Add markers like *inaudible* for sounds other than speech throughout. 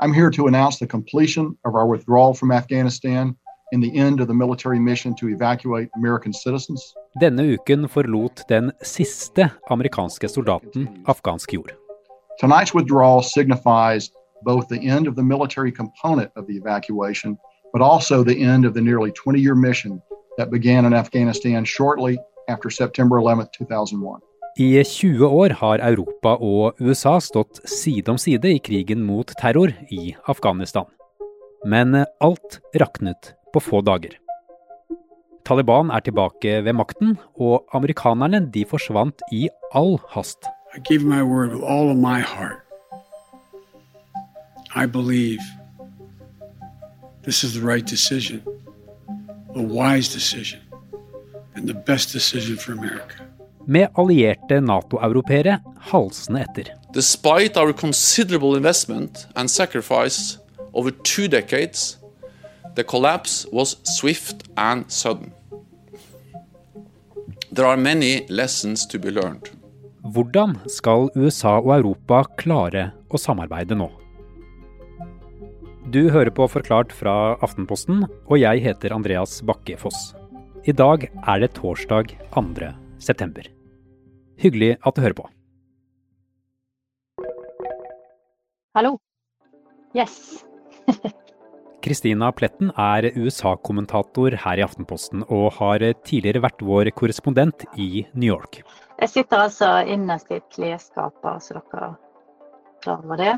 I'm here to announce the completion of our withdrawal from Afghanistan and the end of the military mission to evacuate American citizens. Denne uken forlot den siste amerikanske soldaten afghansk jord. Tonight's withdrawal signifies both the end of the military component of the evacuation, but also the end of the nearly 20 year mission that began in Afghanistan shortly after September 11, 2001. I 20 år har Europa og USA stått side om side i krigen mot terror i Afghanistan. Men alt raknet på få dager. Taliban er tilbake ved makten, og amerikanerne de forsvant i all hast. I give my word with all of my heart. I believe this is the right decision, a wise decision, and the best decision for America. Med allierte Nato-europeere halsende etter. Despite our considerable investment and sacrifice over two decades, the collapse was swift and sudden. There are many lessons to be learned. Hvordan skal USA og Europa klare å samarbeide nå? Du hører på Forklart fra Aftenposten, og jeg heter Andreas Bakke Foss. I dag er det torsdag 2. september. Hyggelig at du hører på. Hallo. Yes. *laughs* Kristina Pletten er USA-kommentator her i Aftenposten, og har tidligere vært vår korrespondent i New York. Jeg sitter altså innerst i et klesskap, så dere klar over det.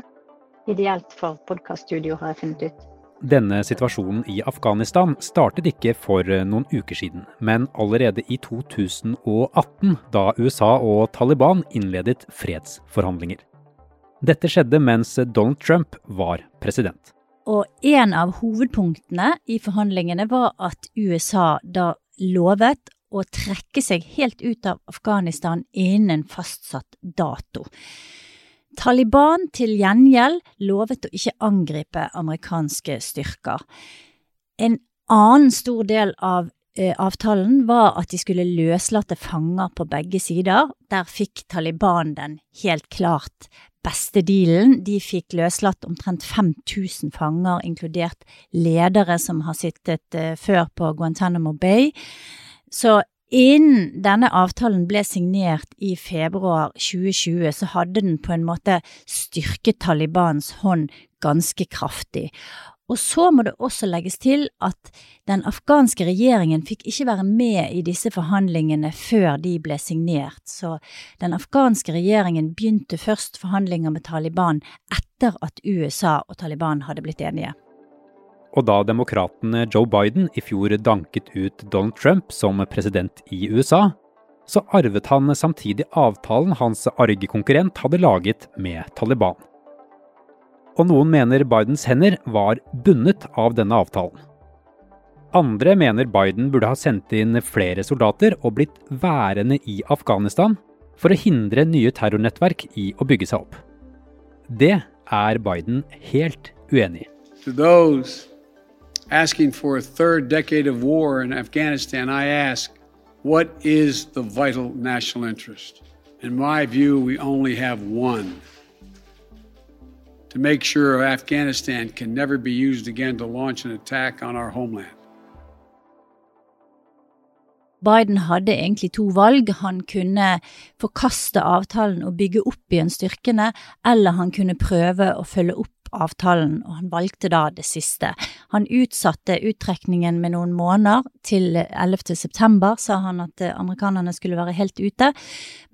Ideelt for podkaststudio, har jeg funnet ut. Denne situasjonen i Afghanistan startet ikke for noen uker siden, men allerede i 2018, da USA og Taliban innledet fredsforhandlinger. Dette skjedde mens Donald Trump var president. Og en av hovedpunktene i forhandlingene var at USA da lovet å trekke seg helt ut av Afghanistan innen fastsatt dato. Taliban til gjengjeld lovet å ikke angripe amerikanske styrker. En annen stor del av eh, avtalen var at de skulle løslate fanger på begge sider. Der fikk Taliban den helt klart beste dealen. De fikk løslatt omtrent 5000 fanger, inkludert ledere som har sittet eh, før på Guantánamo Bay. Så innen denne avtalen ble signert i februar 2020, så hadde den på en måte styrket Talibans hånd ganske kraftig. Og så må det også legges til at den afghanske regjeringen fikk ikke være med i disse forhandlingene før de ble signert, så den afghanske regjeringen begynte først forhandlinger med Taliban etter at USA og Taliban hadde blitt enige. Og da demokraten Joe Biden i fjor danket ut Donald Trump som president i USA, så arvet han samtidig avtalen hans arge konkurrent hadde laget med Taliban. Og noen mener Bidens hender var bundet av denne avtalen. Andre mener Biden burde ha sendt inn flere soldater og blitt værende i Afghanistan for å hindre nye terrornettverk i å bygge seg opp. Det er Biden helt uenig i. Asking for a third decade of war in Afghanistan, I ask, what is the vital national interest? In my view, we only have one to make sure Afghanistan can never be used again to launch an attack on our homeland. Biden hadde egentlig to valg. Han kunne forkaste avtalen og bygge opp igjen styrkene, eller han kunne prøve å følge opp avtalen, og han valgte da det siste. Han utsatte uttrekningen med noen måneder, til 11. september sa han at eh, amerikanerne skulle være helt ute,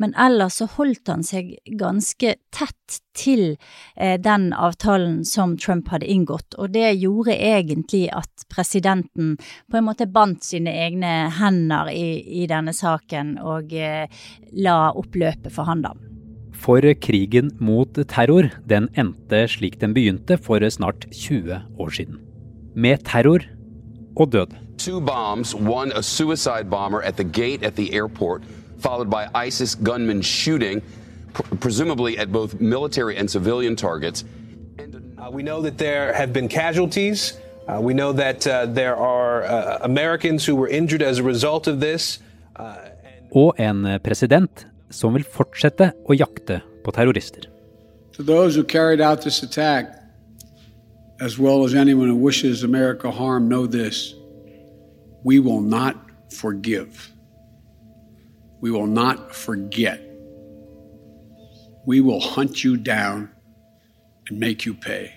men ellers så holdt han seg ganske tett til eh, den avtalen som Trump hadde inngått, og det gjorde egentlig at presidenten på en måte bandt sine egne hender i, i denne saken og eh, la oppløpet for han da. For krigen mot terror den endte slik den begynte for snart 20 år siden. Med terror og død. Two bombs, one a suicide bomber at the gate at the airport, followed by ISIS gunmen shooting, pr presumably at both military and civilian targets. Uh, we know that there have been casualties. Uh, we know that uh, there are uh, Americans who were injured as a result of this. Uh, og en president som vil fortsette å jakte på terrorister. To those who carried out this attack, as well as anyone who wishes America harm, know this we will not forgive. We will not forget. We will hunt you down and make you pay.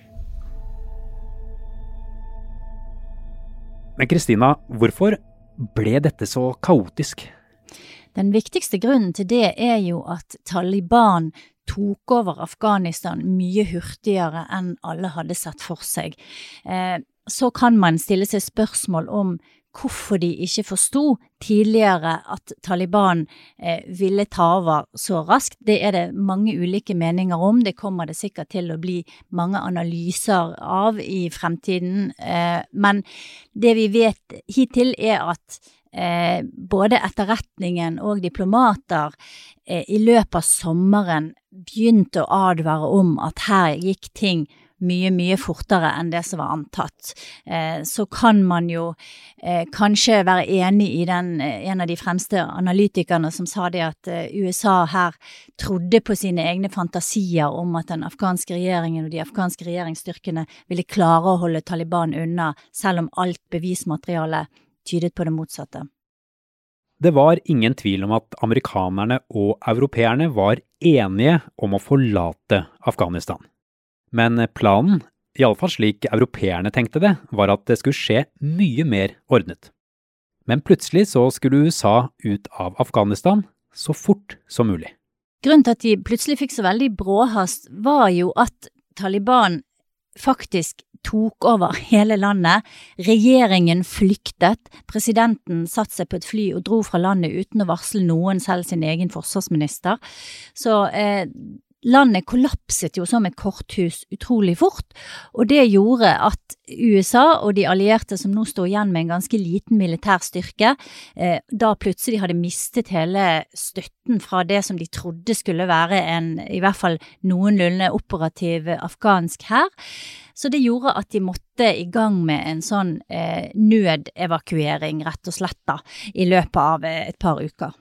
Men Kristina, hvorfor ble dette så kaotisk? Den viktigste grunnen til det er jo at Taliban tok over Afghanistan mye hurtigere enn alle hadde sett for seg. Eh, så kan man stille seg spørsmål om hvorfor de ikke forsto tidligere at Taliban eh, ville ta over så raskt. Det er det mange ulike meninger om. Det kommer det sikkert til å bli mange analyser av i fremtiden. Eh, men det vi vet hittil, er at eh, både etterretningen og diplomater eh, i løpet av sommeren begynte å advare om at her gikk ting mye, mye fortere enn det som var antatt. Eh, så kan man jo eh, kanskje være enig i den, eh, en av de fremste analytikerne som sa det at eh, USA her trodde på sine egne fantasier om at den afghanske regjeringen og de afghanske regjeringsstyrkene ville klare å holde Taliban unna, selv om alt bevismateriale tydet på det motsatte. Det var ingen tvil om at amerikanerne og europeerne var enige om å forlate Afghanistan. Men planen, iallfall slik europeerne tenkte det, var at det skulle skje mye mer ordnet. Men plutselig så skulle USA ut av Afghanistan så fort som mulig. Grunnen til at de plutselig fikk så veldig bråhast, var jo at Taliban faktisk tok over hele landet. Regjeringen flyktet. Presidenten satte seg på et fly og dro fra landet uten å varsle noen, selv sin egen forsvarsminister. Så eh, landet kollapset jo som et korthus utrolig fort, og det gjorde at USA og de allierte som nå står igjen med en ganske liten militær styrke, eh, da plutselig hadde mistet hele støtten fra det som de trodde skulle være en i hvert fall noenlunde operativ afghansk hær. Så det gjorde at de måtte i gang med en sånn eh, nødevakuering, rett og slett, da, i løpet av eh, et par uker.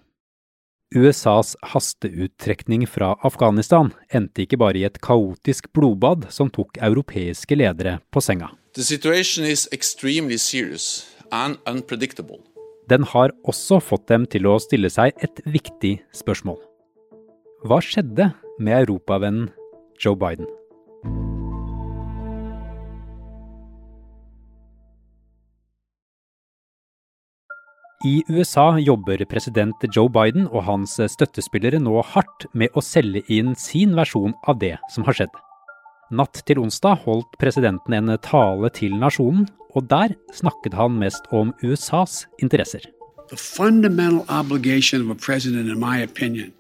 USAs hasteuttrekning fra Afghanistan endte ikke bare i et kaotisk blodbad som tok europeiske ledere på senga. Den har også fått dem til å stille seg et viktig spørsmål. Hva skjedde med europavennen Joe Biden? I USA jobber president Joe Biden og hans støttespillere nå hardt med å selge inn sin versjon av det som har skjedd. Natt til onsdag holdt presidenten en tale til nasjonen, og der snakket han mest om USAs interesser. The fundamental obligation of a president, in my opinion,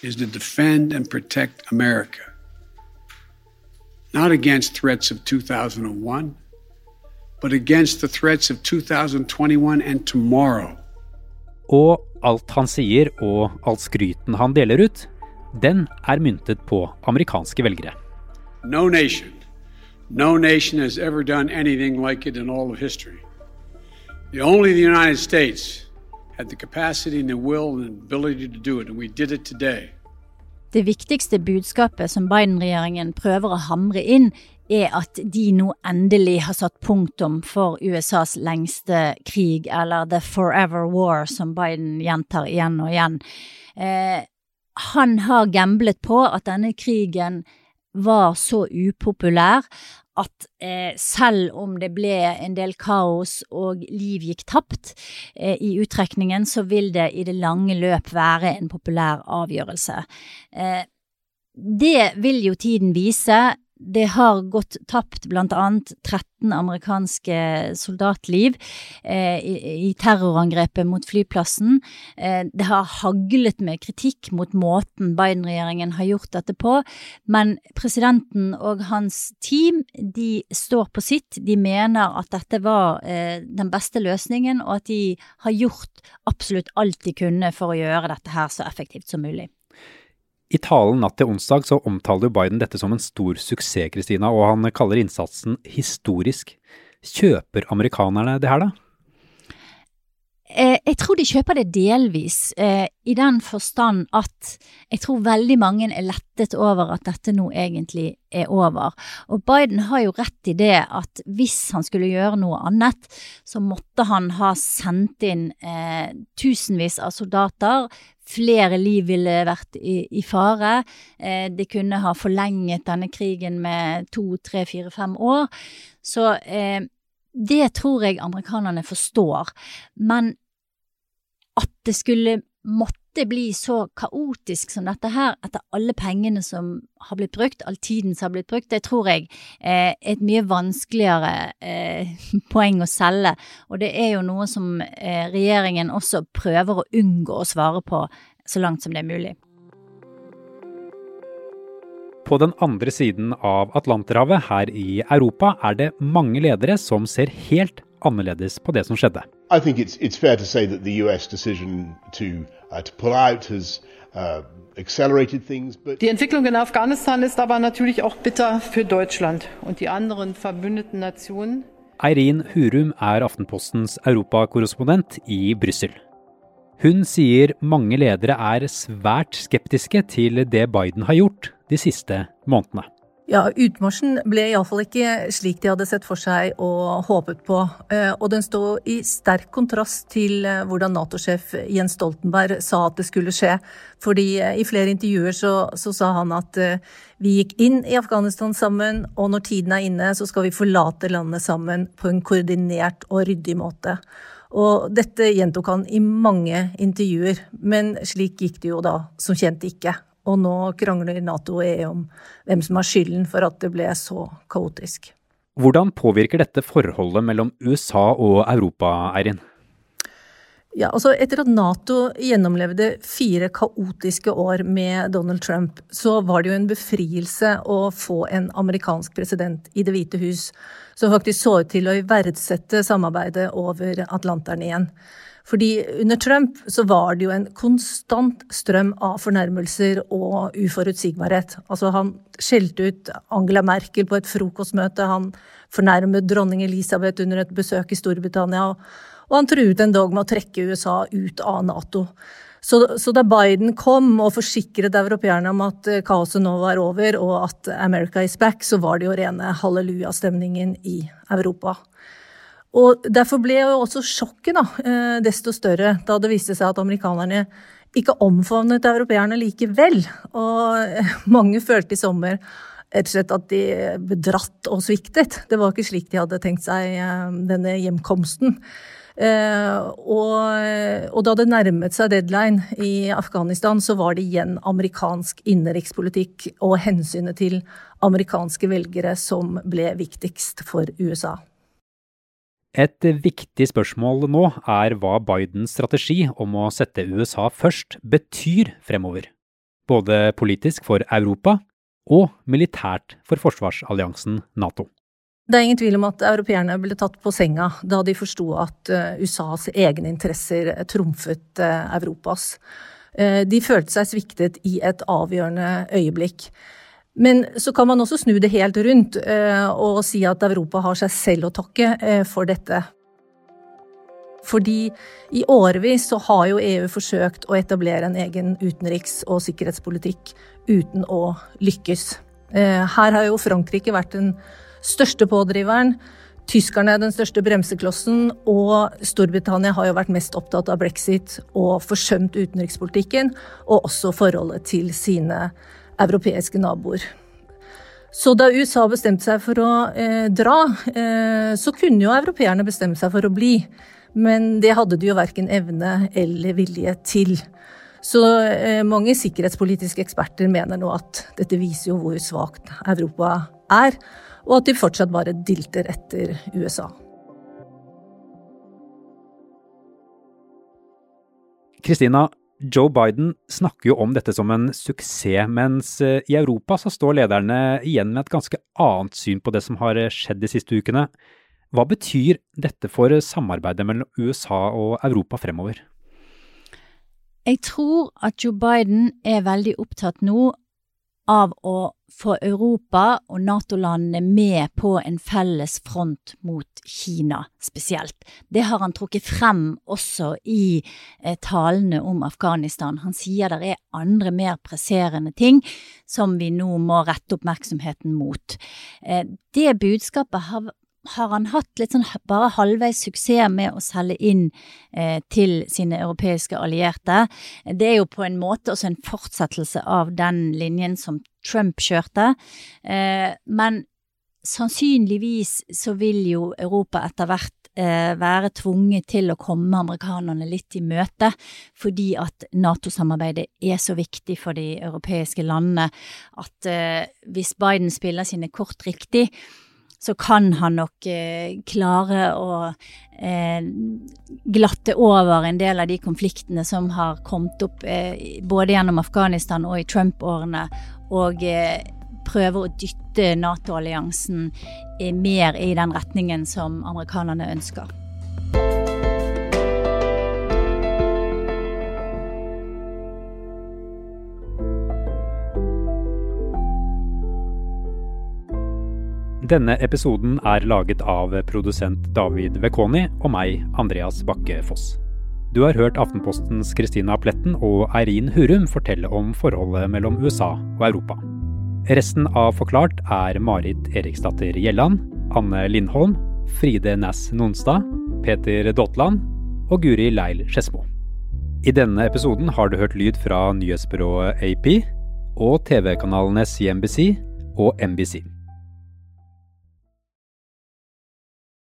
is to defend and protect America. Not against threats of 2001, but against the threats of 2021 and tomorrow. Og alt han sier og all skryten han deler ut, den er myntet på amerikanske velgere. No nation, no nation has ever done anything like it in all of history. The only the United States had the capacity and the will and ability to do it, and we did it today. Det viktigste budskapet som Biden-regjeringen prøver å hamre inn, er at de nå endelig har satt punktum for USAs lengste krig, eller The Forever War, som Biden gjentar igjen og igjen. Eh, han har gamblet på at denne krigen var så upopulær at eh, selv om det ble en del kaos og liv gikk tapt eh, i uttrekningen, så vil det i det lange løp være en populær avgjørelse. Eh, det vil jo tiden vise det har gått tapt annet 13 amerikanske soldatliv eh, i, i, terrorangrepet mot flyplassen. Eh, det har haglet med kritikk mot måten Biden-regjeringen har gjort dette på, men presidenten og hans team de står på sitt. De mener at dette var eh, den beste løsningen, og at de har gjort absolutt alt de kunne for å gjøre dette her så effektivt som mulig. I talen natt til onsdag så omtaler Biden dette som en stor suksess, Kristina, og han kaller innsatsen historisk. Kjøper amerikanerne det her, da? Eh, jeg tror de kjøper det delvis, eh, i den forstand at jeg tror veldig mange er lettet over at dette nå egentlig er over. Og Biden har jo rett i det at hvis han skulle gjøre noe annet, så måtte han ha sendt inn eh, tusenvis av soldater. Flere liv ville vært i, i fare. Eh, det kunne ha forlenget denne krigen med to, tre, fire, fem år. Så eh, det tror jeg amerikanerne forstår. Men det skulle måtte bli så kaotisk som dette her, etter alle pengene som har blitt brukt, all tiden som har blitt brukt, det tror jeg eh, er et mye vanskeligere eh, *laughs* poeng å selge. Og det er jo noe som eh, regjeringen også prøver å unngå å svare på så langt som det er mulig. På den andre siden av Atlanterhavet, her i Europa, er det mange ledere som ser helt annerledes på det som skjedde. I think it's, it's fair to say that the US decision to, uh, to pull out has uh, accelerated things. But die Entwicklung in Afghanistan ist aber natürlich auch bitter für Deutschland und die anderen verbündeten Nationen. Eirin Hurum er Aftenpostens europakorrespondent i Brussel. Hun sier mange ledere er svært skeptiske til det Biden har gjort de siste månedene. Ja, utmarsjen ble iallfall ikke slik de hadde sett for seg og håpet på. Eh, og den står i sterk kontrast til eh, hvordan Nato-sjef Jens Stoltenberg sa at det skulle skje. Fordi eh, i flere intervjuer så, så, sa han at vi gikk inn i Afghanistan sammen, og når tiden er inne, så skal vi forlate landet sammen på en koordinert og ryddig måte. Og dette gjentok han i mange intervjuer, men slik gikk det jo da som kjent ikke. Og nå krangler Nato og EU om hvem som har skylden for at det ble så kaotisk. Hvordan påvirker dette forholdet mellom USA og Europa, Eirin? Ja, altså Etter at Nato gjennomlevde fire kaotiske år med Donald Trump, så var det jo en befrielse å få en amerikansk president i Det hvite hus som faktisk så ut til å iverksette samarbeidet over Atlanteren igjen. Fordi under Trump så var det jo en konstant strøm av fornærmelser og uforutsigbarhet. Altså han skjelte ut Angela Merkel på et frokostmøte, han fornærmet dronning Elisabeth under et besøk i Storbritannia, og han truet endog med å trekke USA ut av Nato. Så, så, da Biden kom og forsikret europeerne om at eh, kaoset nå var over, og at America is back, så var det jo rene hallelujastemningen i Europa. Og Derfor ble jo også sjokket da, eh, desto større da det viste seg at amerikanerne ikke omfavnet europeerne likevel. Og eh, mange følte i sommer at de bedratt og sviktet. Det var ikke slik de hadde tenkt seg eh, denne hjemkomsten. Og, og, da det nærmet seg deadline i Afghanistan, så var det igjen amerikansk innenrikspolitikk og hensynet til amerikanske velgere som ble viktigst for USA. Et viktig spørsmål nå er hva Bidens strategi om å sette USA først betyr fremover. Både politisk for Europa og militært for forsvarsalliansen Nato. Det er ingen tvil om at europeerne ble tatt på senga da de forsto at eh, USAs egne interesser trumfet eh, Europas. Eh, de følte seg sviktet i et avgjørende øyeblikk. Men så kan man også snu det helt rundt eh, og si at Europa har seg selv å takke eh, for dette. Fordi i årevis så har jo EU forsøkt å etablere en egen utenriks- og sikkerhetspolitikk uten å lykkes. Eh, her har jo Frankrike vært den største pådriveren. Tyskerne er den største bremseklossen, og Storbritannia har jo vært mest opptatt av brexit og forsømt utenrikspolitikken, og også forholdet til sine europeiske naboer. Så da USA bestemte seg for å eh, dra, eh, så kunne jo europeerne bestemme seg for å bli. Men det hadde de jo verken evne eller vilje til. Så eh, mange sikkerhetspolitiske eksperter mener nå at dette viser jo hvor svakt Europa er, og at de fortsatt bare dilter etter USA. Kristina, Joe Biden snakker jo om dette som en suksess, mens eh, i Europa så står lederne igjen med et ganske annet syn på det som har eh, skjedd de siste ukene. Hva betyr dette for samarbeidet mellom USA og Europa fremover? Jeg tror at Joe Biden er veldig opptatt nå av å få Europa og Nato-landene med på en felles front mot Kina spesielt. Det har han trukket frem også i eh, talene om Afghanistan. Han sier det er andre mer presserende ting som vi nå må rette oppmerksomheten mot. Eh, det budskapet har har han hatt litt sånn bare halvveis suksess med å selge inn eh, til sine europeiske allierte. Det er jo på en måte også en fortsettelse av den linjen som Trump kjørte. Eh, men sannsynligvis så vil jo Europa etter hvert eh, være tvunget til å komme amerikanerne litt i møte, fordi at Nato-samarbeidet er så viktig for de europeiske landene at eh, hvis Biden spiller sine kort riktig, så kan han nok eh, klare å eh, glatte over en del av de konfliktene som har kommet opp eh, både gjennom Afghanistan og i Trump-årene, og eh, prøve å dytte Nato-alliansen eh, mer i den retningen som amerikanerne ønsker. Denne episoden er laget av produsent David Vekoni og meg, Andreas Bakke Foss. Du har hørt Aftenpostens Christina Pletten og Eirin Hurum fortelle om forholdet mellom USA og Europa. Resten av Forklart er Marit Eriksdatter Gjelland, Anne Lindholm, Fride Næss Nonstad, Peter Daatland og Guri Leil Skedsmo. I denne episoden har du hørt lyd fra nyhetsbyrået AP og TV-kanalene CNBC og NBC.